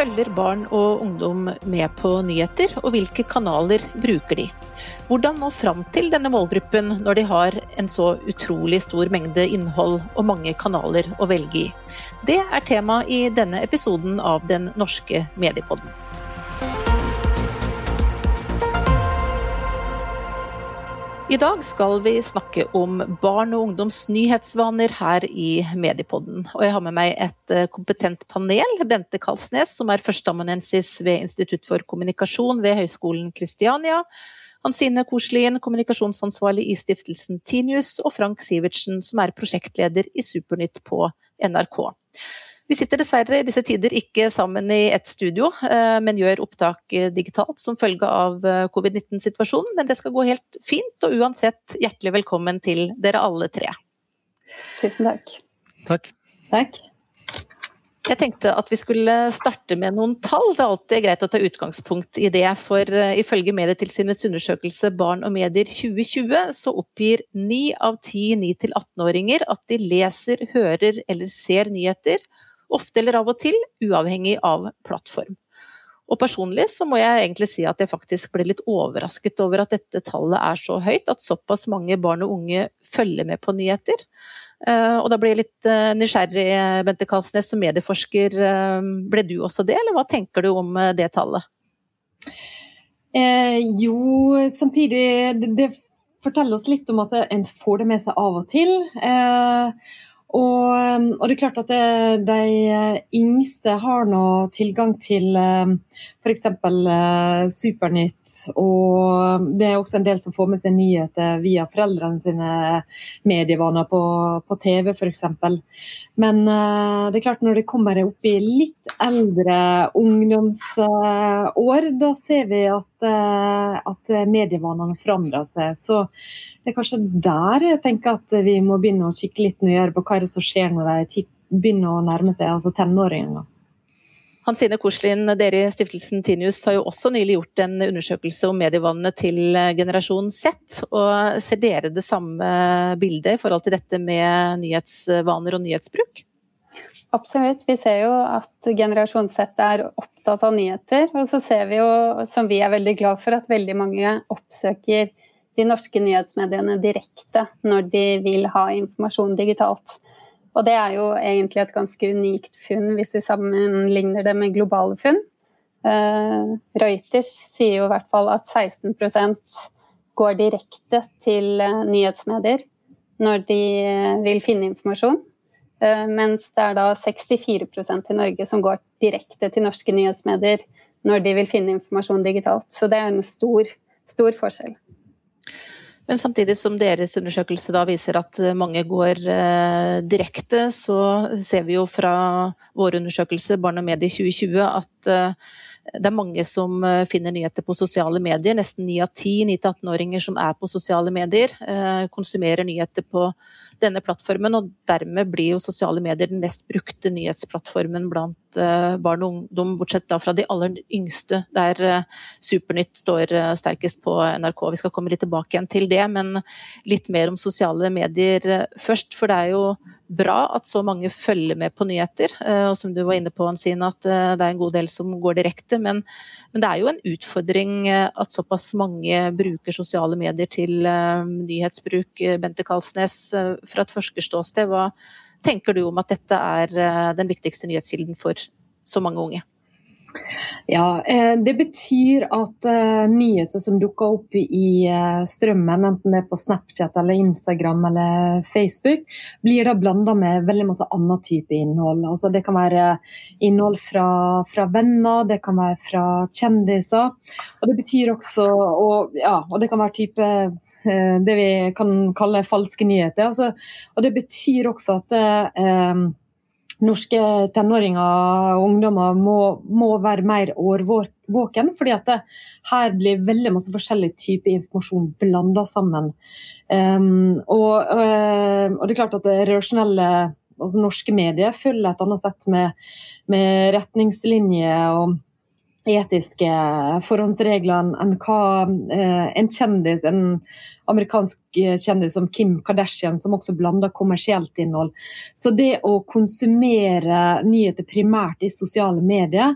følger barn og ungdom med på nyheter, og hvilke kanaler bruker de? Hvordan nå fram til denne målgruppen når de har en så utrolig stor mengde innhold og mange kanaler å velge i? Det er tema i denne episoden av Den norske mediepodden. I dag skal vi snakke om barn og ungdoms nyhetsvaner her i Mediepodden. Og jeg har med meg et eh, kompetent panel. Bente Kalsnes, som er førsteamanuensis ved Institutt for kommunikasjon ved Høgskolen Kristiania. Hansine Koslien, kommunikasjonsansvarlig i stiftelsen Tinius. Og Frank Sivertsen, som er prosjektleder i Supernytt på NRK. Vi sitter dessverre i disse tider ikke sammen i ett studio, eh, men gjør opptak eh, digitalt som følge av eh, covid-19-situasjonen. Men det skal gå helt fint, og uansett hjertelig velkommen til dere alle tre. Tusen takk. Takk. Takk. Jeg tenkte at vi skulle starte med noen tall. Det er alltid greit å ta utgangspunkt i det. For ifølge Medietilsynets undersøkelse Barn og medier 2020, så oppgir ni av ti 9-18-åringer at de leser, hører eller ser nyheter Ofte eller av og til, uavhengig av plattform. Og personlig så må jeg egentlig si at jeg faktisk ble litt overrasket over at dette tallet er så høyt, at såpass mange barn og unge følger med på nyheter. Eh, og da blir jeg litt eh, nysgjerrig, Bente Kalsnes, som medieforsker. Eh, ble du også det, eller hva tenker du om det tallet? Eh, jo, samtidig det, det, forteller oss litt om at en får det med seg av og til. Eh, og, um, og, det er klart at det, de eh, yngste har nå tilgang til um, f.eks. Uh, Supernytt. Og det er også en del som får med seg nyheter via foreldrene sine medievaner på, på TV f.eks. Men uh, det er klart når det kommer opp i litt eldre ungdomsår, da ser vi at, uh, at medievanene forandrer seg. Så det er kanskje der jeg tenker at vi må begynne å kikke litt nøyere på hva er det som skjer når de begynner å nærme seg altså tenåringene. Hansine Korslin, dere i stiftelsen Tinius har jo også nylig gjort en undersøkelse om medievanene til generasjon Z. og Ser dere det samme bildet i forhold til dette med nyhetsvaner og nyhetsbruk? Absolutt. Vi ser jo at generasjon Z er opptatt av nyheter. Og så ser vi jo, som vi er veldig glad for, at veldig mange oppsøker de norske nyhetsmediene direkte når de vil ha informasjon digitalt. Og det er jo egentlig et ganske unikt funn hvis vi sammenligner det med globale funn. Uh, Reuters sier jo i hvert fall at 16% går direkte til uh, nyhetsmedier når de uh, vil finne informasjon. Mens det er da 64% i Norge som går direkte til norske nyhetsmedier når de vil finne informasjon digitalt. Så det er en stor, stor forskjell. Men samtidig som deres undersøkelse da viser at eh, mange går eh, direkte, så ser vi jo fra vår undersøkelse Barn og medie 2020 at eh, det er mange som eh, finner nyheter på sosiale medier. Nesten ni av ti 9-18-åringer som er på sosiale medier, eh, konsumerer nyheter på denne plattformen. Og dermed blir jo sosiale medier den mest brukte nyhetsplattformen blant Eh, barn og ungdom, bortsett da fra de aller yngste, der Supernytt står sterkest på NRK. Vi skal komme litt tilbake igjen til det, men litt mer om sosiale medier først. For det er jo bra at så mange følger med på nyheter, og som du var inne på, Hansine, at det er en god del som går direkte. Men, men det er jo en utfordring at såpass mange bruker sosiale medier til nyhetsbruk. Bente Kalsnes, fra et forskerståsted, hva tenker du om at dette er eh, den viktigste nyhetskilden for så mange unge? Ja, eh, Det betyr at uh, nyheter som dukker opp i uh, strømmen, enten det er på Snapchat, eller Instagram eller Facebook, blir da blanda med veldig masse annen type innhold. Altså, det kan være innhold fra, fra, venner, det kan være fra kjendiser. Og det betyr også og, ja, og det kan være type Eh, det vi kan kalle falske nyheter. Altså, og det betyr også at eh, norske tenåringer og ungdommer må, må være mer årvåken, fordi at det, her blir veldig masse forskjellig type informasjon blanda sammen. Um, og, uh, og, det er klart at det relasjonelle altså norske medier følger et annet sett med, med retningslinjer og etiske forhåndsreglene enn hva eh, en kjendis, en amerikansk kjendis som Kim Kardashian, som også blander kommersielt innhold. Så det å konsumere nyheter primært i sosiale medier,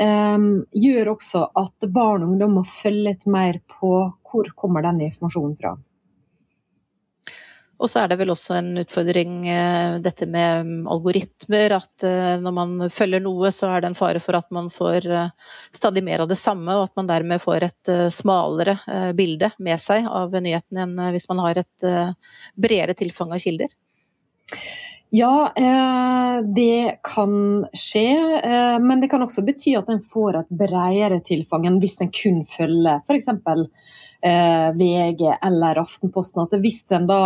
um, gjør også at barn og ungdom må følge litt mer på hvor kommer denne informasjonen fra. Og så er det vel også en utfordring eh, dette med algoritmer. At eh, når man følger noe, så er det en fare for at man får eh, stadig mer av det samme, og at man dermed får et smalere bilde med seg av nyhetene enn hvis man har et bredere tilfang av kilder. Ja, det kan skje. Men det kan også bety at en får et bredere tilfang enn hvis en kun følger f.eks VG eller Aftenposten. At hvis en da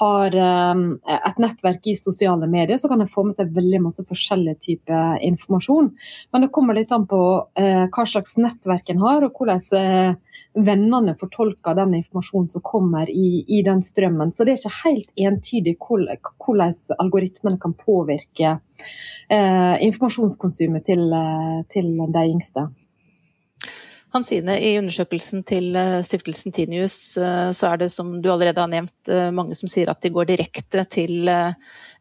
har eh, et nettverk i sosiale medier, så kan en få med seg veldig masse forskjellig type informasjon. Men det kommer litt an på eh, hva slags nettverk en har, og hvordan eh, vennene fortolker den informasjonen som kommer i, i, den strømmen. Så det er ikke helt entydig hvordan algoritmene kan påvirke eh, informasjonskonsumet til, eh, til de yngste. Hansine, i undersøkelsen til eh, stiftelsen Tinius eh, så er det som du allerede har nevnt eh, mange som sier at de går direkte til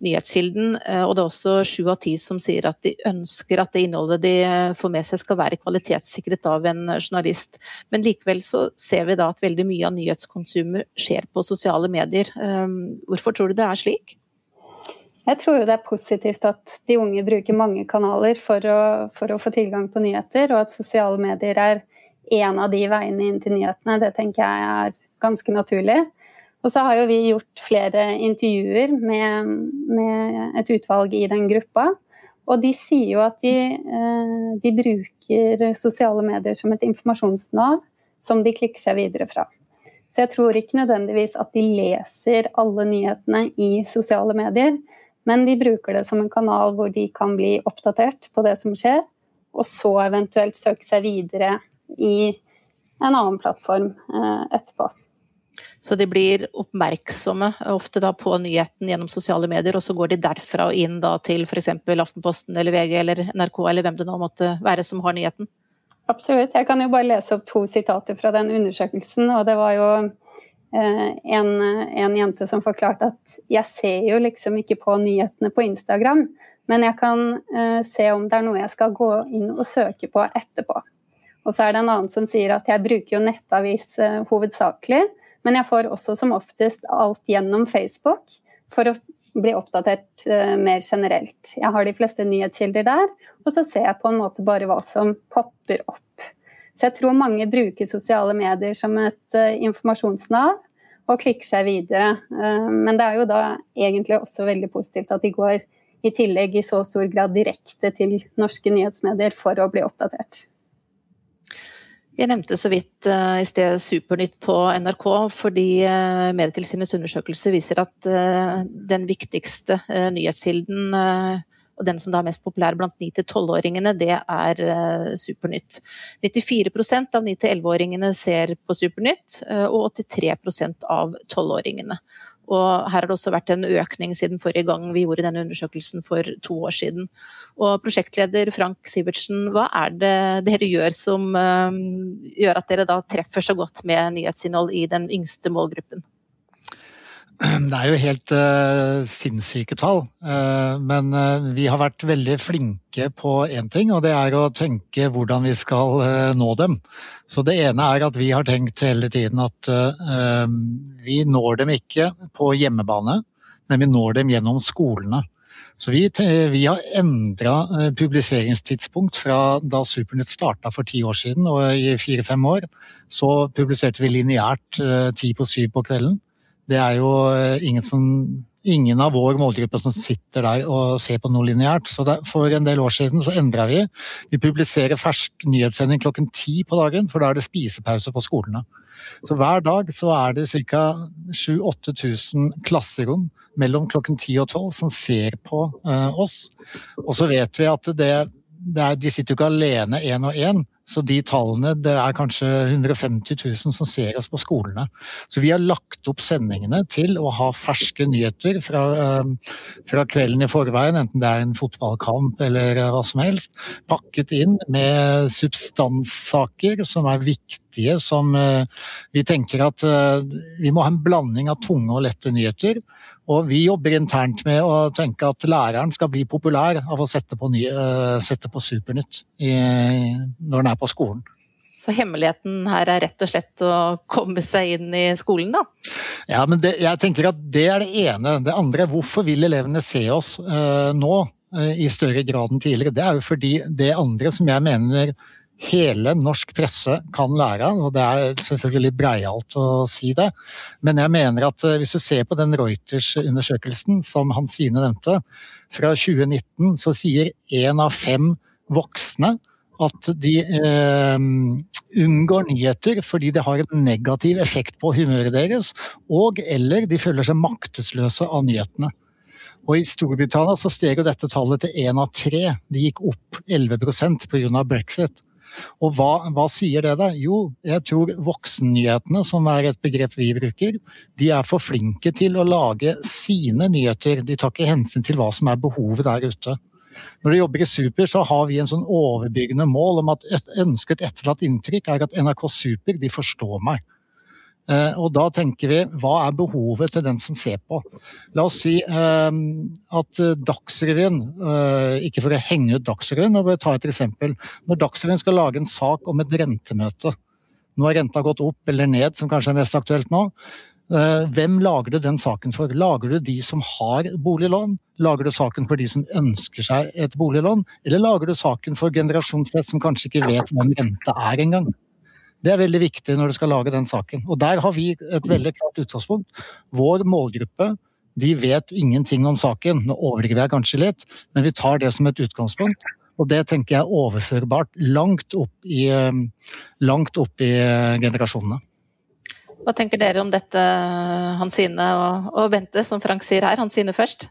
nyhetskilden. Og det er også sju av ti som sier at de ønsker at det innholdet de får med seg skal være kvalitetssikret av en journalist. Men likevel så ser vi da at veldig mye av nyhetskonsumet skjer på sosiale medier. Hvorfor tror du det er slik? Jeg tror jo det er positivt at de unge bruker mange kanaler for å, for å få tilgang på nyheter, og at sosiale medier er en av de veiene inn til nyhetene. Det tenker jeg er ganske naturlig. Og så har jo vi gjort flere intervjuer med, med et utvalg i den gruppa. Og de sier jo at de, eh, de, bruker sosiale medier som et informasjonsnav som de klikker seg videre fra. Så jeg tror ikke nødvendigvis at de leser alle nyhetene i sosiale medier, men de bruker det som en kanal hvor de kan bli oppdatert på det som skjer, og så eventuelt søke seg videre i en annen plattform eh, etterpå. Så de blir oppmerksomme ofte da på nyheten gjennom sosiale medier, og så går de derfra og inn da til f.eks. Aftenposten eller VG eller NRK eller hvem det nå måtte være som har nyheten? Absolutt. Jeg kan jo bare lese opp to sitater fra den undersøkelsen. og det var jo eh, en, en, jente som forklarte at jeg ser jo liksom ikke på nyhetene på Instagram, men jeg kan eh, se om det er noe jeg skal gå inn og søke på etterpå. Og så er det en annen som sier at jeg bruker jo nettavis uh, hovedsakelig, men jeg får også som oftest alt gjennom Facebook for å bli oppdatert uh, mer generelt. Jeg har de fleste nyhetskilder der, og så ser jeg på en måte bare hva som popper opp. Så jeg tror mange bruker sosiale medier som et uh, informasjonsnav og klikker seg videre. Men det er jo da egentlig også veldig positivt at de går i tillegg i så stor grad direkte til norske nyhetsmedier for å bli oppdatert. Jeg nevnte så vidt uh, i sted Supernytt på NRK, fordi uh, Medietilsynets undersøkelse viser at uh, den viktigste nyhetskilden, og den som da er mest populær blant 9-12-åringene, det er Supernytt. 94% av 9-11-åringene ser på Supernytt, og 83% av 12-åringene. Og her har det også vært en økning siden forrige gang vi gjorde denne undersøkelsen for to år siden. Og prosjektleder Frank Sivertsen, hva er det dere gjør som uh, gjør at dere da treffer så godt med nyhetsinnhold i den yngste målgruppen? Det er jo helt uh, sinnssyke tall. Uh, men uh, vi har vært veldig flinke på én ting, og det er å tenke hvordan vi skal nå dem. Så det ene er at vi har tenkt hele tiden at vi når dem ikke på hjemmebane, men vi når dem gjennom skolene. Så vi, vi har endra publiseringstidspunkt fra da Supernytt starta for ti år siden, og i fire-fem år så publiserte vi lineært ti på syv på kvelden. Det er jo eh, ingen, som, ingen av vår målgruppe som sitter der og ser på noe lineært. Så det, for en del år siden så endra vi. Vi publiserer fersk nyhetssending klokken ti på dagen, for da er det spisepause på skolene. Så hver dag så er det ca. 7000-8000 klasserom mellom klokken 10 og 12 som ser på uh, oss. Og så vet vi at det, det er, de sitter jo ikke alene én og én. Så de tallene, det er kanskje 150 000 som ser oss på skolene. Så vi har lagt opp sendingene til å ha ferske nyheter fra, eh, fra kvelden i forveien, enten det er en fotballkamp eller hva som helst. Pakket inn med substanssaker som er viktige, som eh, vi tenker at eh, vi må ha en blanding av tunge og lette nyheter. Og vi jobber internt med å tenke at læreren skal bli populær av å sette på, nye, uh, sette på Supernytt i, når den er på skolen. Så hemmeligheten her er rett og slett å komme seg inn i skolen, da? Ja, men det, jeg tenker at det er det ene. Det andre er hvorfor vil elevene se oss uh, nå uh, i større grad enn tidligere? Det er jo fordi det andre som jeg mener hele norsk presse kan lære av. Og det er selvfølgelig litt breialt å si det. Men jeg mener at eh, hvis du ser på den Reuters-undersøkelsen som Hansine nevnte, fra 2019 så sier én av fem voksne at de eh, unngår nyheter fordi det har en negativ effekt på humøret deres, og eller de føler seg maktesløse av nyhetene. Og I Storbritannia så steg dette tallet til én av tre. Det gikk opp 11% pga. brexit. Og hva, hva, sier det da? Jo, jeg tror voksennyhetene, som er et begrep vi bruker, de er for flinke til å lage sine nyheter. De tar ikke hensyn til hva som er behovet der ute. Når du jobber i Super, så har vi en sånn overbyggende mål om at et ønsket etterlatt inntrykk er at NRK Super de forstår meg. Eh, og da tenker vi hva er behovet til den som ser på? La oss si eh, at Dagsrevyen, eh, ikke for å henge ut Dagsrevyen, men ta et eksempel. Når Dagsrevyen skal lage en sak om et rentemøte, nå har renta gått opp eller ned, som kanskje er mest aktuelt nå. Hvem lager du den saken for? Lager du de som har boliglån? Lager du saken for de som ønsker seg et boliglån? Eller lager du saken for generasjon som kanskje ikke vet hva en rente er engang? Det er veldig viktig når du skal lage den saken. Og der har vi et veldig klart utgangspunkt. Vår målgruppe de vet ingenting om saken. Nå overdriver jeg kanskje litt, men vi tar det som et utgangspunkt. Og det tenker jeg er overførbart langt opp i, eh, langt opp i eh, generasjonene. Hva tenker dere om dette, Hansine og, og Bente, som Frank sier her? Hansine først.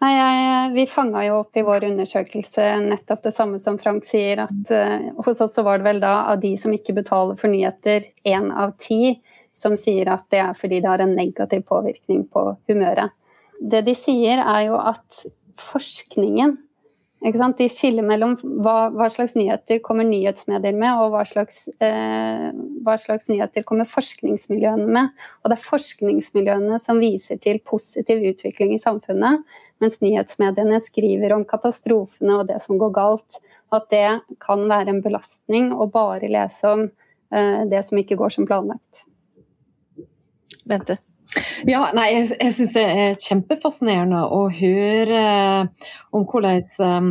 Nei, Vi fanga jo opp i vår undersøkelse nettopp det samme som Frank sier, at uh, hos oss så var det vel da av de som ikke betaler for nyheter, én av ti som sier at det er fordi det har en negativ påvirkning på humøret. Det de sier er jo at forskningen de skiller mellom hva, hva, slags nyheter kommer nyhetsmedier med, og hva slags, eh, hva slags, nyheter kommer forskningsmiljøene med. Og det er forskningsmiljøene som viser til positiv utvikling i samfunnet, mens nyhetsmediene skriver om katastrofene og det som går galt. Og at det kan være en belastning å bare lese om eh, det som ikke går som planlagt. Bente? Ja, nei, jeg, jeg syns det er kjempefascinerende å høre eh, om hvordan um,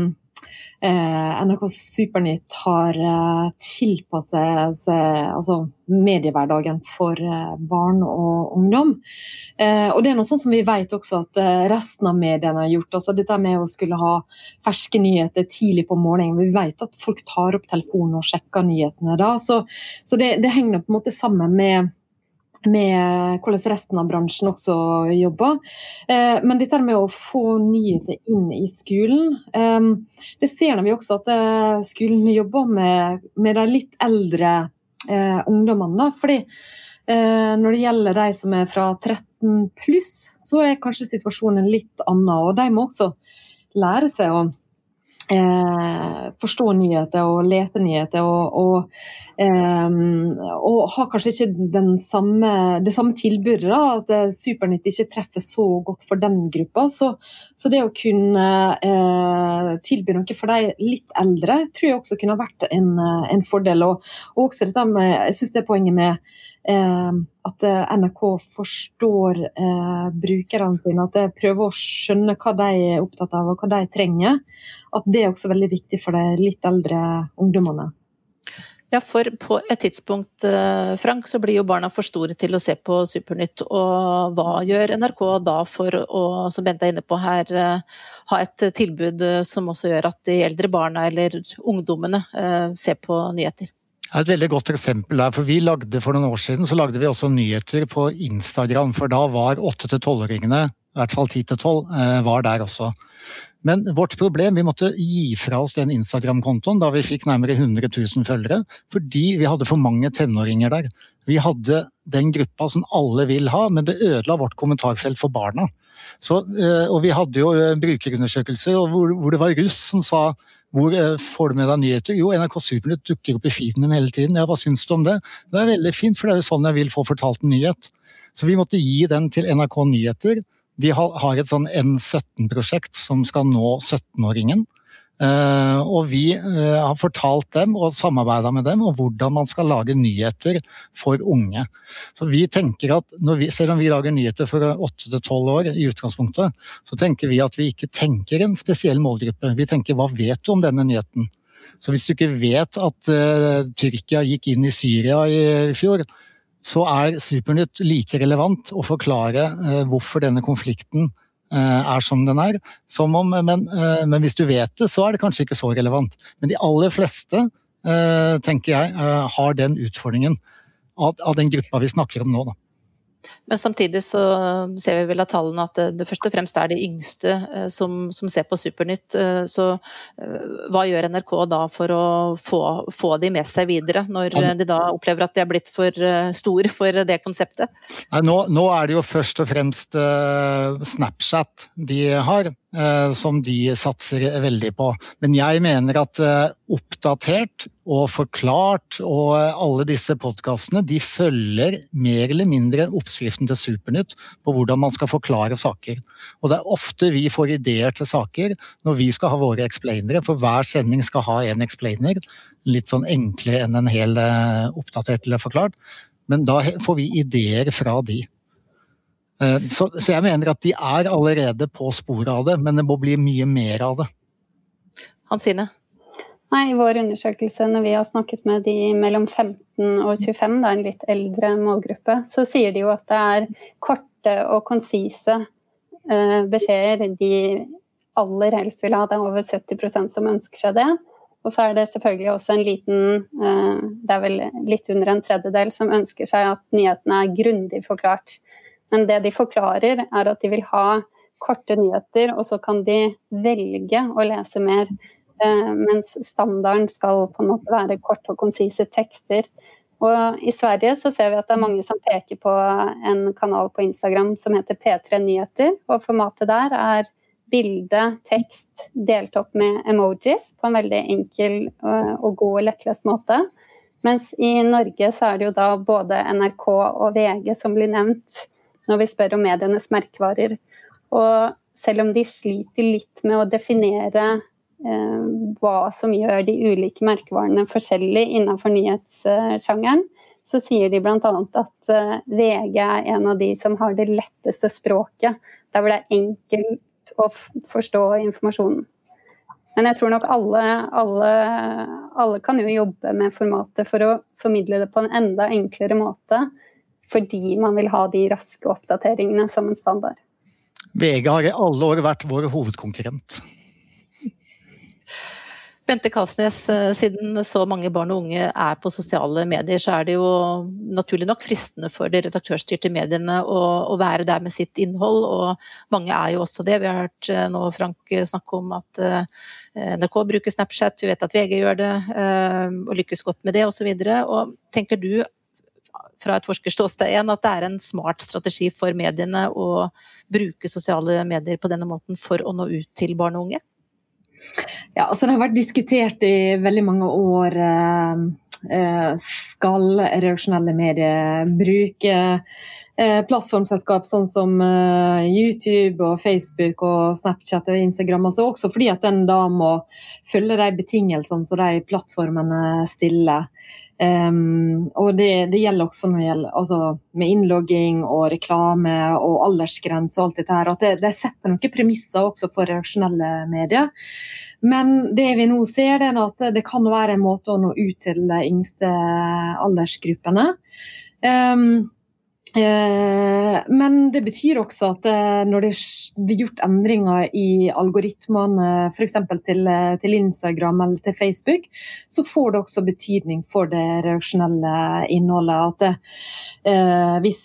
eh, NRK Supernytt har uh, tilpasset seg altså, mediehverdagen for uh, barn og ungdom. Og det er noe sånt som vi vet også at resten av mediene har gjort. altså Dette med å skulle ha ferske nyheter tidlig på morgenen. Vi vet at folk tar opp telefonen og sjekker nyhetene da. Så, så det, det henger på en måte sammen med med hvordan resten av bransjen også jobber. Eh, men dette med å få nyheter inn i skolen, eh, det ser vi også at eh, skolen jobber med, med de litt eldre ungdommene. fordi når det gjelder de som er fra 13 pluss, så er kanskje situasjonen litt annen. Og de må også lære seg å eh, forstå nyheter og lese nyheter. Og, og, eh, og har kanskje ikke samme, det samme tilbudet. Da, at Supernytt ikke treffer så godt for den gruppa. Så, så det å kunne eh, tilby noe for de litt eldre, tror jeg også kunne vært en, eh, en fordel. Og, og også dette med, jeg synes det er poenget med at eh, NRK forstår eh, brukerne sine, at de prøver å skjønne hva de er opptatt av og hva de trenger. At det er også veldig viktig for de litt eldre ungdommene. Ja, for på et tidspunkt, Frank, så blir jo barna for store til å se på Supernytt. Og hva gjør NRK da for å, som Bente er inne på her, ha et tilbud som også gjør at de eldre barna eller ungdommene ser på nyheter? Et veldig godt eksempel der. for vi lagde For noen år siden så lagde vi også nyheter på Instagram. For da var 8-12-åringene i hvert fall 10-12, var der også. Men vårt problem, vi måtte gi fra oss den Instagram-kontoen da vi fikk nærmere 100 000 følgere, fordi vi hadde for mange tenåringer der. Vi hadde den gruppa som alle vil ha, men det ødela vårt kommentarfelt for barna. Så, eh, og vi hadde jo eh, brukerundersøkelser hvor det var russ som sa hvor eh, får du med deg nyheter? Jo, NRK Supernytt dukker opp i feeden min hele tiden. Ja, hva syns du om det? Det er veldig fint, for det er jo sånn jeg vil få fortalt en nyhet. Så vi måtte gi den til NRK Nyheter de har et sånn N17-prosjekt som skal nå 17-åringen. Uh, og vi uh, har fortalt dem og samarbeida med dem om hvordan man skal lage nyheter for unge. Så vi tenker at vi, Selv om vi lager nyheter for 8-12 år, i utgangspunktet, så tenker vi at vi ikke tenker en spesiell målgruppe. Vi tenker hva vet du om denne nyheten? Så hvis du ikke vet at uh, Tyrkia gikk inn i Syria i fjor, så er Supernytt like relevant å forklare uh, hvorfor denne konflikten eh, er som den er. Som om, men, eh, men, hvis du vet det, så er det kanskje ikke så relevant. Men de aller fleste, tenker jeg, har den utfordringen av, av den gruppa vi snakker om nå. Da. Men samtidig så ser vi vel av tallene at det, først og fremst er de yngste eh, som, som ser på Supernytt. Eh, så eh, hva gjør NRK da for å få, få de med seg videre, når de da opplever at de er blitt for stor for det konseptet? Nei, nå, nå, er det jo først og fremst Snapchat de har. Eh, som de satser veldig på. Men jeg mener at eh, oppdatert og forklart og alle disse podkastene de følger mer eller mindre oppskriften til Supernytt på hvordan man skal forklare saker. Og det er ofte vi får ideer til saker når vi skal ha våre explainere, for hver sending skal ha en explainer. Litt sånn enklere enn en hel eh, oppdatert eller forklart. Men da får vi ideer fra de. Eh, så, så, jeg mener at de er allerede på sporet av det, men det må bli mye mer av det. Hansine? Nei, I vår undersøkelse når vi har snakket med de mellom 15 og 25, det er en litt eldre målgruppe, så sier de jo at det er korte og konsise uh, beskjeder de aller helst vil ha. Det er over 70% som ønsker seg det. Og så er det selvfølgelig også en liten, uh, det er vel litt under en tredjedel, som ønsker seg at nyhetene er grundig forklart. Men det de forklarer, er at de vil ha korte nyheter, og så kan de velge å lese mer. Eh, mens standarden skal på en måte være korte og konsise tekster. Og I Sverige så ser vi at det er mange som peker på en kanal på Instagram som heter P3 Nyheter. og Formatet der er bilde, tekst delt opp med emojis på en veldig enkel eh, og god og lettlest måte. Mens i Norge så er det jo da både NRK og VG som blir nevnt når vi spør om medienes merkevarer. Og selv om de sliter litt med å definere eh, hva som gjør de ulike merkevarene forskjellig innenfor nyhetssjangeren, så sier de bl.a. at eh, VG er en av de som har det letteste språket, der hvor det er enkelt å forstå informasjonen. Men jeg tror nok alle, alle, alle kan jo jobbe med formatet for å formidle det på en enda enklere måte fordi man vil ha de raske oppdateringene som en standard. VG har i alle år vært vår hovedkonkurrent. Bente Kalsnes, eh, siden så mange barn og unge er på sosiale medier, så er det jo naturlig nok fristende for de redaktørstyrte mediene å, å, være der med sitt innhold, og mange er jo også det. Vi har hørt eh, nå Frank snakke om at NRK bruker Snapchat, vi vet at VG gjør det, og lykkes godt med det osv. Tenker du fra et forskerståsted igjen at det er en smart strategi for mediene å bruke sosiale medier på denne måten for å nå ut til barn og unge? Ja, altså Det har vært diskutert i veldig mange år. Eh, eh, skal redaksjonelle medier bruke eh, plattformselskap sånn som YouTube og Facebook og Snapchat og Instagram. Altså også fordi at den da må følge de betingelsene som de plattformene stiller. Um, og det, det, gjelder også når det gjelder, altså, med innlogging og reklame og aldersgrense og alt dette her. At det, det setter noen premisser også for reaksjonelle medier. Men det vi nå ser, er at det kan være en måte å nå ut til de yngste aldersgruppene. Um, men det betyr også at eh, når det blir gjort endringer i algoritmene f.eks. Til, eh, til Instagram eller til Facebook, så får det også betydning for det reaksjonelle innholdet. At det, hvis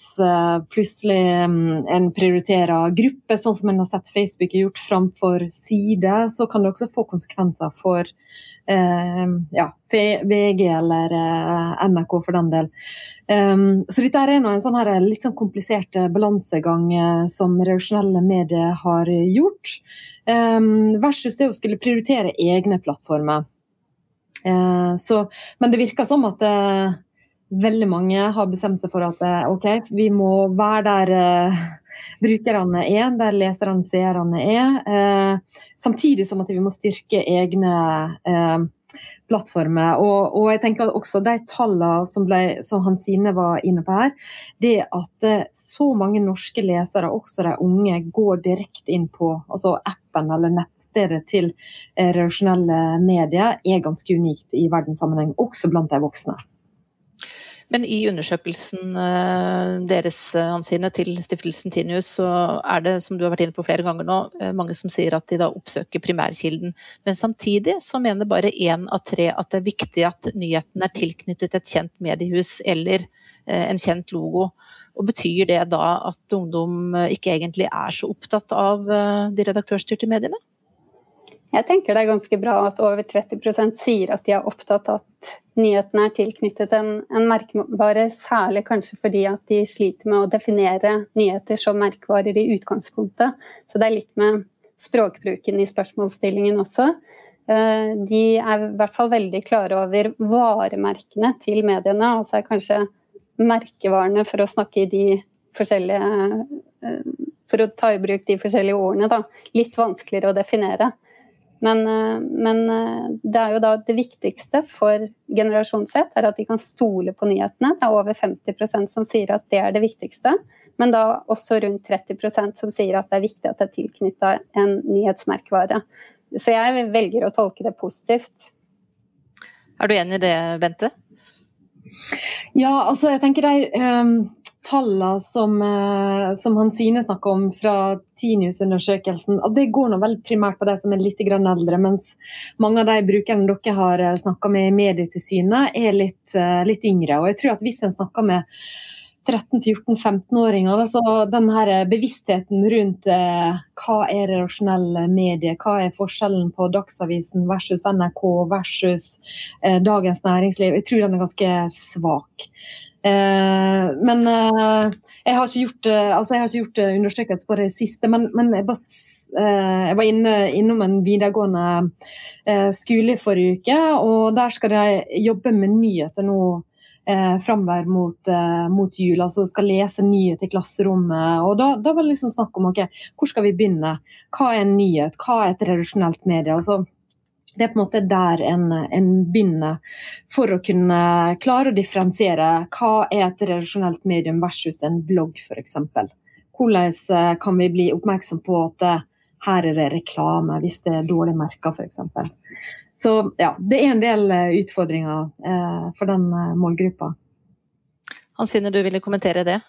plutselig mm, en prioriterer grupper, sånn som en har sett Facebook gjort framfor side, så kan det også få konsekvenser for Eh, ja, VG eller eh, NRK for den del. Um, så dette er en sånn litt sånn komplisert balansegang som reaksjonelle medier har gjort, um, versus det å skulle prioritere egne plattformer. Så, men det virker som at veldig mange har bestemt seg for at uh, OK, vi må være der brukerne er, der leserne, seerne er. Uh, samtidig som at vi må styrke egne uh, plattformer. Og, og, jeg tenker også de tallene som, ble, som Hansine var inne på her, det at eh, så mange norske lesere, også de unge, går direkte inn på altså appen eller nettstedet til eh, redaksjonelle medier, er ganske unikt i verdenssammenheng, også blant de voksne. Men i undersøkelsen eh, deres Hansine, til stiftelsen Tinius, så er det, som du har vært inne på flere ganger nå, eh, mange som sier at de da oppsøker primærkilden. Men samtidig så mener bare én av tre at det er viktig at nyheten er tilknyttet et kjent mediehus eller eh, en kjent logo. Og Betyr det da at ungdom ikke egentlig er så opptatt av de redaktørstyrte mediene? Jeg tenker det er ganske bra at over 30% sier at de er opptatt av at nyhetene er tilknyttet en, en, merkevare, særlig kanskje fordi at de sliter med å definere nyheter som merkevarer i utgangspunktet. Så det er litt med språkbruken i spørsmålsstillingen også. Eh, de er i hvert fall veldig klare over varemerkene til mediene, og så er kanskje merkevarene, for å snakke i de forskjellige eh, For å ta i bruk de forskjellige ordene, da, litt vanskeligere å definere. Men, eh, men, eh, det er jo da det viktigste for generasjon Z er at de kan stole på nyhetene. Det er over 50% som sier at det er det viktigste. Men da også rundt 30% som sier at det er viktig at det er tilknytta en nyhetsmerkevare. Så jeg velger å tolke det positivt. Er du enig i det, Bente? Ja, altså jeg tenker der, um, tallene som, uh, som Hansine snakker om fra Tinius-undersøkelsen, det går nå vel primært på de som er litt eldre, mens mange av de brukerne dere har eh, snakka med i Medietilsynet, er litt, uh, litt, yngre. Og jeg tror at hvis en snakker med 13-14-15-åringer, så den her bevisstheten rundt eh, hva er relasjonelle medier, hva er forskjellen på Dagsavisen versus NRK versus eh, Dagens Næringsliv, jeg tror den er ganske svak. Eh, men eh, jeg har ikke gjort, eh, altså har ikke gjort undersøkelse på det siste, men, men jeg, bare, jeg, var inne, innom en videregående skole i forrige uke, og der skal de jobbe med nyheter nå eh, framover mot, eh, mot, jul. altså Skal lese nyheter i klasserommet. og Da, da var det liksom snakk om ok, hvor skal vi begynne. Hva er en nyhet, hva er et redaksjonelt medie? altså det er på en måte der en, en, begynner for å kunne klare å differensiere hva er et redaksjonelt medium versus en blogg f.eks. Hvordan eh, kan vi bli oppmerksom på at eh, her er det reklame hvis det er dårlig merka f.eks. Så ja, det er en del eh, utfordringer for den målgruppa. Hansine, du ville kommentere det?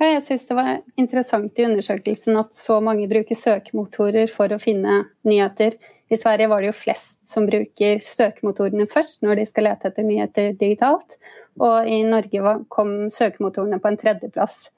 Ja, jeg syns det var interessant i undersøkelsen at så mange bruker søkemotorer for å finne nyheter. I Sverige var det jo flest som bruker søkemotorene først når de skal lete etter nyheter digitalt. Og i Norge kom søkemotorene på en tredjeplass.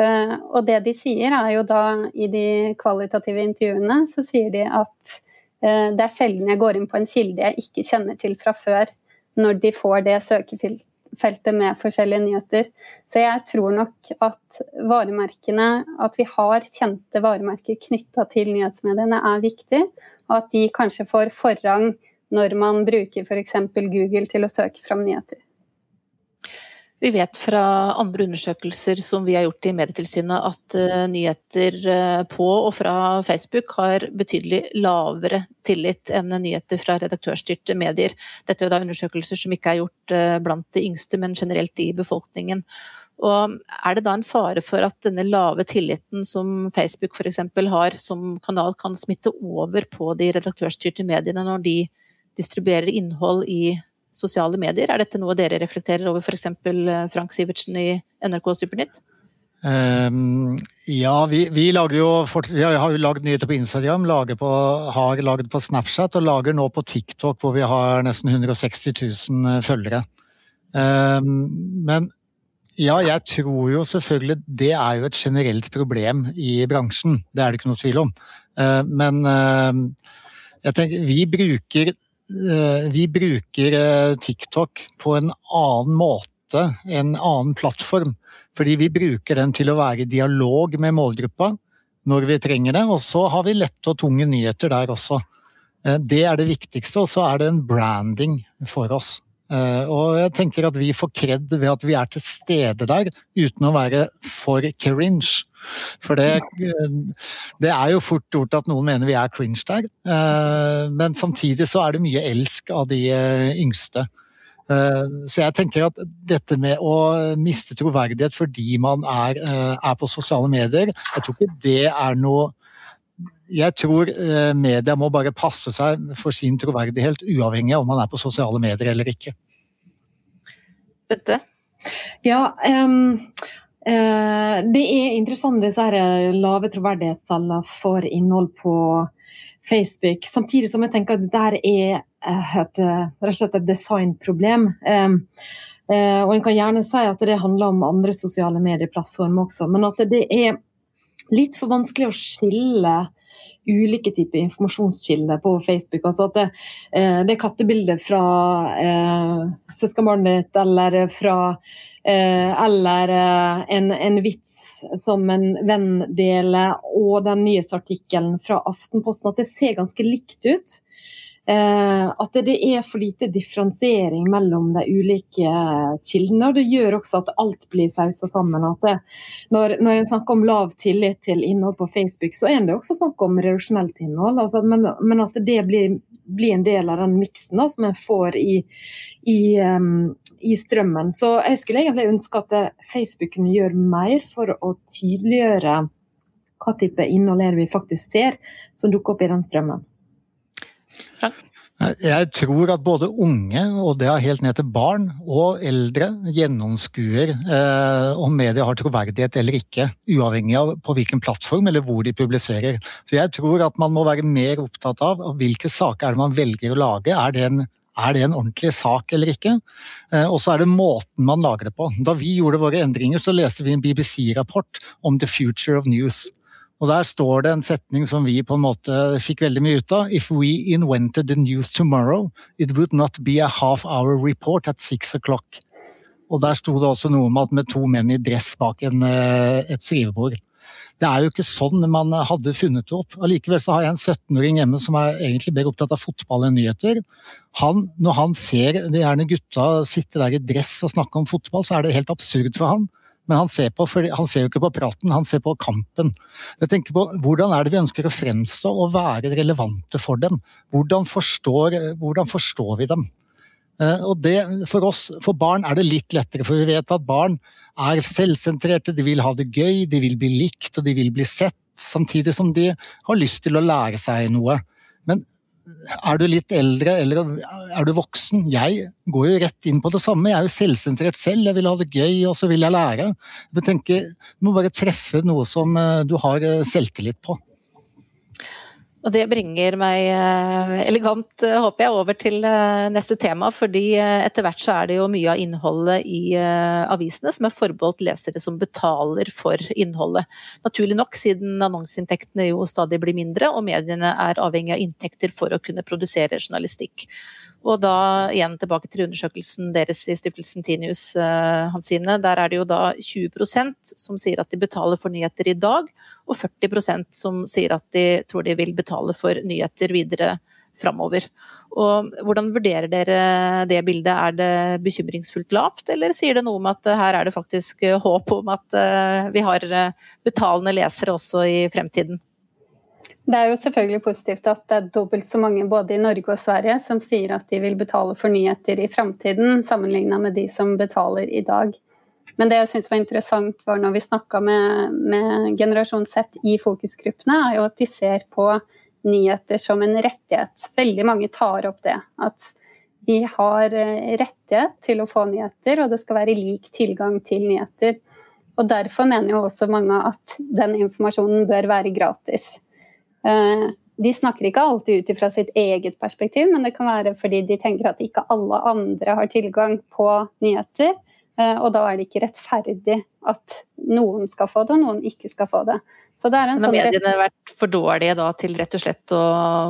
Eh, og det de sier, er jo da i de kvalitative intervjuene, så sier de at eh, det er sjelden jeg går inn på en kilde jeg ikke kjenner til fra før, når de får det søkefilteret feltet med forskjellige nyheter. Så jeg tror nok at varemerkene, at vi har kjente varemerker knytta til nyhetsmediene, er viktig. Og at de kanskje får forrang når man bruker f.eks. Google til å søke fram nyheter. Vi vet fra andre undersøkelser som vi har gjort i Medietilsynet at uh, nyheter uh, på og fra Facebook har betydelig lavere tillit enn nyheter fra redaktørstyrte medier. Dette er da undersøkelser som ikke er gjort uh, blant de yngste, men generelt i befolkningen. Og er det da en fare for at denne lave tilliten som Facebook f.eks. har som kanal, kan smitte over på de redaktørstyrte mediene når de distribuerer innhold i sosiale medier. Er dette noe dere reflekterer over, f.eks. Eh, Frank Sivertsen i NRK Supernytt? Um, ja, vi, vi, lager jo vi har jo lagd nyheter på Instagram, på, har lagd på Snapchat og lager nå på TikTok hvor vi har nesten 160 000 følgere. Um, men ja, jeg tror jo selvfølgelig det er jo et generelt problem i bransjen. Det er det ikke noe tvil om. Uh, men jeg tenker vi bruker, vi bruker TikTok på en annen måte, en annen plattform. Fordi vi bruker den til å være i dialog med målgruppa når vi trenger det. Og så har vi lette og tunge nyheter der også. Det er det viktigste, og så er det en branding for oss. Eh, og jeg tenker at vi får kred ved at vi er til stede der, uten å være for cringe. For det, det, er jo fort gjort at noen mener vi er cringe der. Eh, men samtidig så er det mye elsk av de eh, yngste. Så jeg tenker at dette med å miste troverdighet fordi man er, er på sosiale medier, jeg tror ikke det er noe jeg tror media må bare passe seg for sin troverdighet, uavhengig av om man er på sosiale medier eller ikke Bette? Ja, um, uh, det er interessant disse lave troverdighetstallene for innhold på Facebook. Samtidig som jeg tenker at dette er et, rett og slett et designproblem. Um, uh, og En kan gjerne si at det handler om andre sosiale medieplattformer også, men at det er litt for vanskelig å skille ulike typer informasjonskilder på Facebook. Altså at det, eh, det er kattebilder fra eh, søskenbarnet ditt, eller fra eh, eller eh, en, en, vits som en venn deler, og den nyhetsartikkelen fra Aftenposten. At det ser ganske likt ut. Eh, at det er for lite differensiering mellom de ulike kildene. og Det gjør også at alt blir sausa sammen. det, når, når en snakker om lav tillit til innhold på Facebook, så er det også snakk om redaksjonelt innhold. Altså, men, men, at det blir, blir, en del av den miksen som en får i, i, um, i, strømmen. Så jeg skulle egentlig ønske at Facebook kunne gjøre mer for å tydeliggjøre hva type innhold er det vi faktisk ser som dukker opp i den strømmen. Jeg tror at både unge, og det er helt ned til barn, og eldre gjennomskuer eh, om media har troverdighet eller ikke, uavhengig av på hvilken plattform eller hvor de publiserer. Så jeg tror at man må være mer opptatt av, hvilke saker er det man velger å lage. Er det en, er det en ordentlig sak eller ikke? Eh, og så er det måten man lager det på. Da vi gjorde våre endringer, så leste vi en BBC-rapport om the future of news. Og Der står det en setning som vi på en måte fikk veldig mye ut av. If we invented the news tomorrow, it would not be a half hour report at six o'clock. Og Der sto det også noe om at med to menn i dress bak en, eh, et skrivebord. Det er jo ikke sånn man hadde funnet det opp. Allikevel så har jeg en 17-åring hjemme som er egentlig mer opptatt av fotball enn nyheter. Han, når han ser de gjerne gutta sitte der i dress og snakke om fotball, så er det helt absurd for han. Men han ser, på, han ser jo ikke på praten, han ser på kampen. Jeg tenker på Hvordan er det vi ønsker å fremstå og være relevante for dem? Hvordan forstår, hvordan forstår vi dem? Eh, og det, for oss, for barn er det litt lettere, for vi vet at barn er selvsentrerte. De vil ha det gøy, de vil bli likt og de vil bli sett, samtidig som de har lyst til å lære seg noe. Men er du litt eldre eller er du voksen? Jeg går jo rett inn på det samme. Jeg er jo selvsentrert selv. Jeg vil ha det gøy, og så vil jeg lære. Jeg tenker, Du må bare treffe noe som eh, du har eh, selvtillit på. Og det bringer meg eh, elegant, eh, håper jeg, over til eh, neste tema. Fordi etter hvert så er det jo mye av innholdet i avisene som er forbeholdt lesere som betaler for innholdet. Naturlig nok, siden annonseinntektene jo stadig blir mindre, og mediene er avhengig av inntekter for å kunne produsere journalistikk. Og da igjen tilbake til undersøkelsen deres i stiftelsen Tinius, Hansine. Der er det jo da 20% som sier at de betaler for nyheter i dag, og 40% som sier at de tror de vil betale for nyheter videre framover. Og hvordan vurderer dere det bildet? Er det bekymringsfullt lavt, eller sier det noe om at her er det faktisk håp om at eh, vi har eh, betalende lesere også i fremtiden? Det er jo selvfølgelig positivt at det er dobbelt så mange både i Norge og Sverige som sier at de vil betale for nyheter i framtiden, sammenligna med de som betaler i dag. Men det jeg syns var interessant var når vi snakka med, med generasjon Z i fokusgruppene, er jo at de ser på nyheter som en rettighet. Veldig mange tar opp det. At vi har eh, rettighet til å få nyheter, og det skal være lik tilgang til nyheter. Og derfor mener jo også mange at den informasjonen bør være gratis. Eh, de snakker ikke alltid ut fra sitt eget perspektiv, men det kan være fordi de tenker at ikke alle andre har tilgang på nyheter. Eh, og da er det ikke rettferdig at noen skal få det, og noen ikke skal få det. Så det er en Men har sånn mediene vært for dårlige da til rett og slett å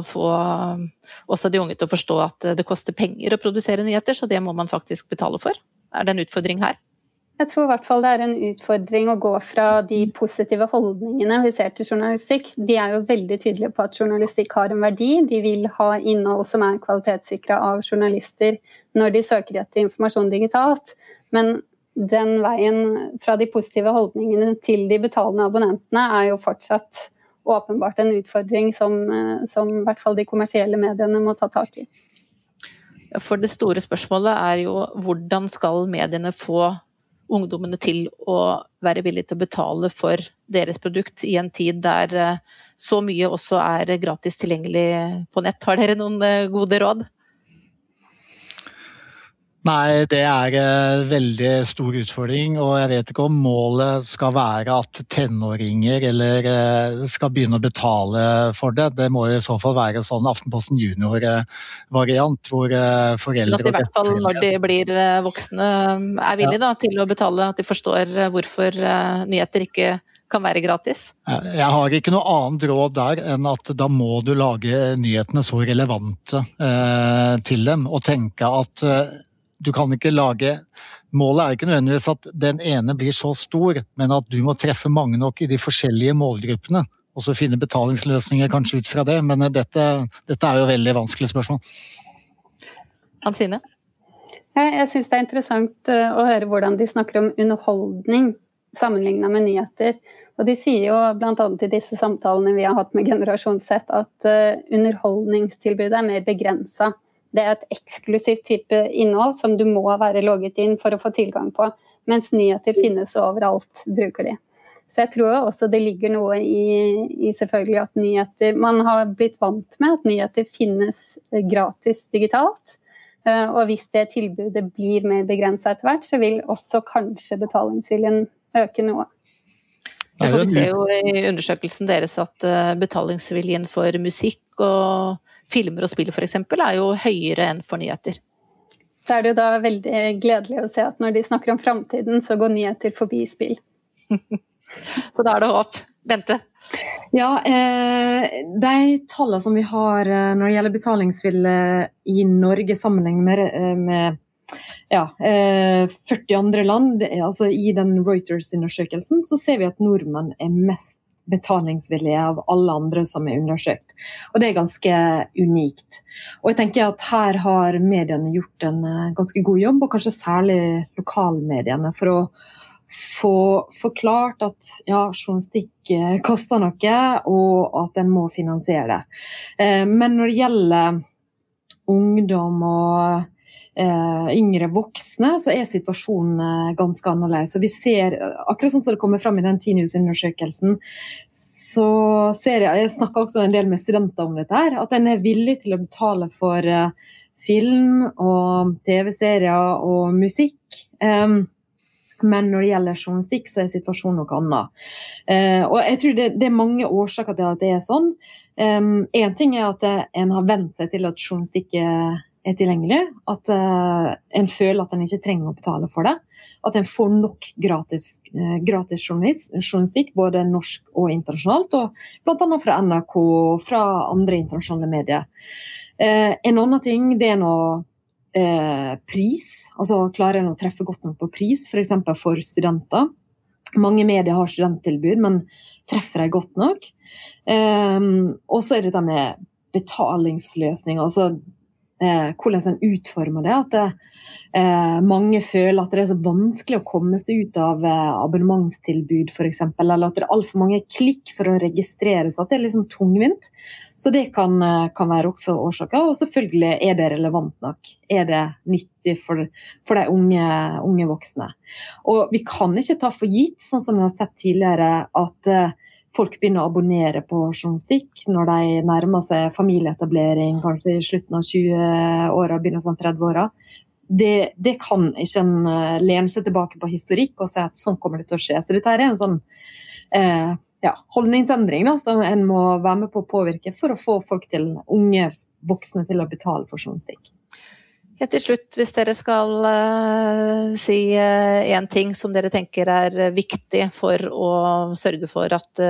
få også de unge til å forstå at det koster penger å produsere nyheter, så det må man faktisk betale for? Er det en utfordring her? Jeg tror i hvert fall det er en utfordring å gå fra de positive holdningene vi ser til journalistikk. De er jo veldig tydelige på at journalistikk har en verdi. De vil ha innhold som er kvalitetssikra av journalister når de søker etter informasjon digitalt. Men den veien fra de positive holdningene til de betalende abonnentene er jo fortsatt åpenbart en utfordring som, som i hvert fall de kommersielle mediene må ta tak i. For det store spørsmålet er jo hvordan skal mediene få ungdommene til å være villige til å betale for deres produkt i en tid der eh, så mye også er gratis tilgjengelig på nett. Har dere noen eh, gode råd? Nei, det er en veldig stor utfordring. Og jeg vet ikke om målet skal være at tenåringer eller eh, skal begynne å betale for det. Det må i så fall være sånn Aftenposten junior-variant hvor eh, foreldre At i hvert fall når de blir eh, voksne er villige da, til å betale, at de forstår hvorfor nyheter ikke kan være gratis? Jeg har ikke noe annet råd der enn at da må du lage nyhetene så relevante eh, til dem. Og tenke at eh, du kan ikke lage Målet er ikke nødvendigvis at den ene blir så stor, men at du må treffe mange nok i de forskjellige målgruppene. Og så finne betalingsløsninger kanskje ut fra det, men dette, dette er jo veldig vanskelig spørsmål. Hansine? Jeg syns det er interessant eh, å høre hvordan de snakker om underholdning sammenligna med nyheter. Og De sier jo bl.a. i disse samtalene vi har hatt med Generasjon Z, at eh, underholdningstilbudet er mer begrensa. Det er et eksklusivt type innhold som du må være logget inn for å få tilgang på. Mens nyheter finnes overalt, bruker de. Så jeg tror også det ligger noe i, i, selvfølgelig at nyheter Man har blitt vant med at nyheter finnes gratis digitalt. Eh, og hvis det tilbudet blir mer begrensa etter hvert, så vil også kanskje betalingsviljen øke noe. Vi ser jo i undersøkelsen deres at eh, betalingsviljen for musikk og filmer og spill f.eks. er jo høyere enn for nyheter. Så er det jo da veldig gledelig å se at når de snakker om framtiden, så går nyheter forbi spill. så da er det håp. Bente? Ja, eh, De tallene som vi har eh, når det gjelder betalingsspill i Norge sammenlignet med, eh, med ja, eh, 40 andre land, altså i den Reuters-undersøkelsen, så ser vi at nordmenn er mest betalingsvillige av alle andre som er undersøkt. Og det er ganske unikt. Og jeg tenker at her har mediene gjort en eh, ganske god jobb, og kanskje særlig lokalmediene, for å få forklart at ja, journalistikk eh, koster noe, og at en må finansiere det. Eh, men når det gjelder ungdom og yngre voksne, så er situasjonen eh, ganske annerledes. Og vi ser, akkurat sånn som det kommer fram i den Tinius-undersøkelsen, så ser jeg Jeg snakka også en del med studenter om dette her, at en er villig til å betale for eh, film og TV-serier og musikk. Um, men når det gjelder journalistikk, så er situasjonen noe annet. Eh, og jeg tror det, det, er mange årsaker til at det er sånn. Én um, ting er at en har vent seg til at journalistikk er er tilgjengelig. At uh, en føler at en ikke trenger å betale for det. At en får nok gratis, uh, gratis journalistikk, både norsk og internasjonalt. Og bl.a. fra NRK og fra andre internasjonale medier. Uh, en annen ting det er noe pris. Altså klarer en å treffe godt nok på pris, f.eks. For, for studenter. Mange medier har studenttilbud, men treffer de godt nok? Og så er det dette med betalingsløsninger. altså hvordan en utformer det. At det, eh, mange føler at det er så vanskelig å komme seg ut av eh, abonnementstilbud f.eks. Eller at det er altfor mange klikk for å registrere seg. At det er liksom tungvint. Så det kan, eh, kan, være også årsaker. Og selvfølgelig er det relevant nok. Er det nyttig for, for de unge, unge, voksne. Og vi kan ikke ta for gitt, sånn som vi har sett tidligere, at eh, folk begynner å abonnere på journalistikk når de nærmer seg familieetablering, kanskje i slutten av 20-åra, begynnelsen av 30-åra. det, det, kan ikke en uh, lene seg tilbake på historikk og si at sånn kommer det til å skje. Så dette er en sånn eh, ja, holdningsendring da, som en må være med på å påvirke for å få folk til, unge voksne til å betale for journalistikk. Helt til slutt, hvis dere skal uh, si én ting som dere tenker er viktig for å sørge for at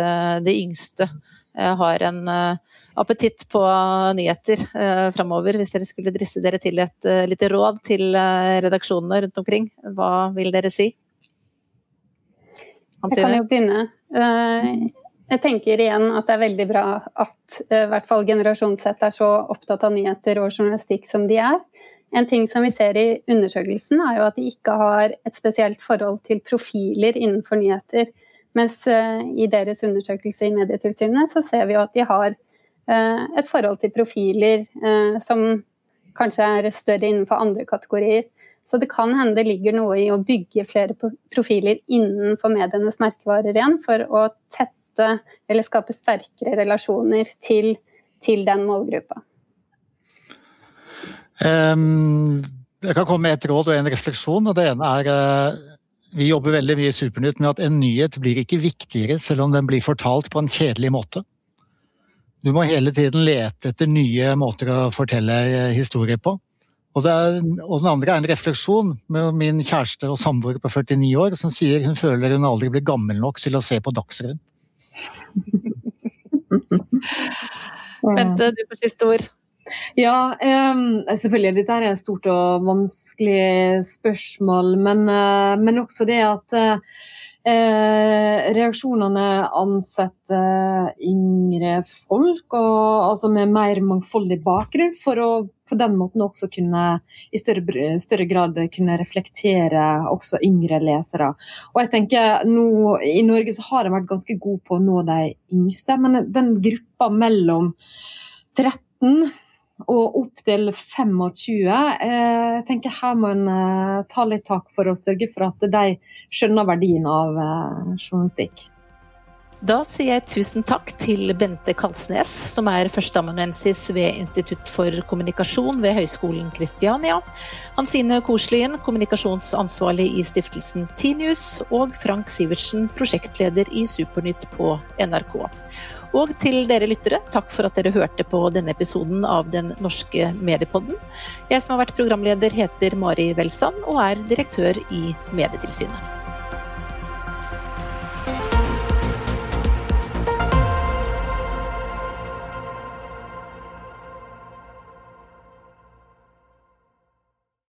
de yngste har en appetitt på nyheter eh, framover. Hvis dere skulle drisse dere til et uh, lite råd til uh, redaksjonene rundt omkring, hva vil dere si? Jeg kan jo begynne. Uh, jeg tenker igjen at det er veldig bra at uh, i hvert fall generasjon Z er så opptatt av nyheter og journalistikk som de er. En ting som vi ser i undersøkelsen, er jo at de ikke har et spesielt forhold til profiler innenfor nyheter. Mens i deres undersøkelse i Medietilsynet så ser vi jo at de har Eh, et forhold til profiler eh, som kanskje er større innenfor andre kategorier. Så det kan hende det ligger noe i å bygge flere profiler innenfor medienes merkevarer igjen, for å tette eller skape sterkere relasjoner til, til den målgruppa. Um, jeg kan komme med et råd og en refleksjon. og Det ene er uh, vi jobber veldig mye i Supernytt med at en nyhet blir ikke viktigere selv om den blir fortalt på en kjedelig måte. Du må hele tiden lete etter nye måter å fortelle eh, historier på. Og, er, og, den andre er en refleksjon med min kjæreste og samboer på 49 år, som sier hun føler hun aldri blir gammel nok til å se på Dagsrevyen. Bente, du får siste ord. Ja, um, selvfølgelig. Dette er et stort og vanskelig spørsmål. Men, uh, men også det at uh, reaksjonene ansetter yngre folk, og, altså med mer mangfoldig bakgrunn, for å på den måten også kunne i større, større, grad kunne reflektere også yngre lesere. Og jeg tenker nå I Norge så har en vært ganske god på å nå de yngste, men den gruppa mellom 13 og opp til 25. Eh, jeg tenker Her må en eh, ta litt tak for å sørge for at de skjønner verdien av eh, journalistikk. Da sier jeg tusen takk til Bente Kalsnes, som er førsteamanuensis ved Institutt for kommunikasjon ved Høgskolen Kristiania. Hansine Koslien, kommunikasjonsansvarlig i stiftelsen Tinius. Og Frank Sivertsen, prosjektleder i Supernytt på NRK. Og til dere lyttere, takk for at dere hørte på denne episoden av Den norske mediepodden. Jeg som har vært programleder heter Mari Welsand og er direktør i Medietilsynet.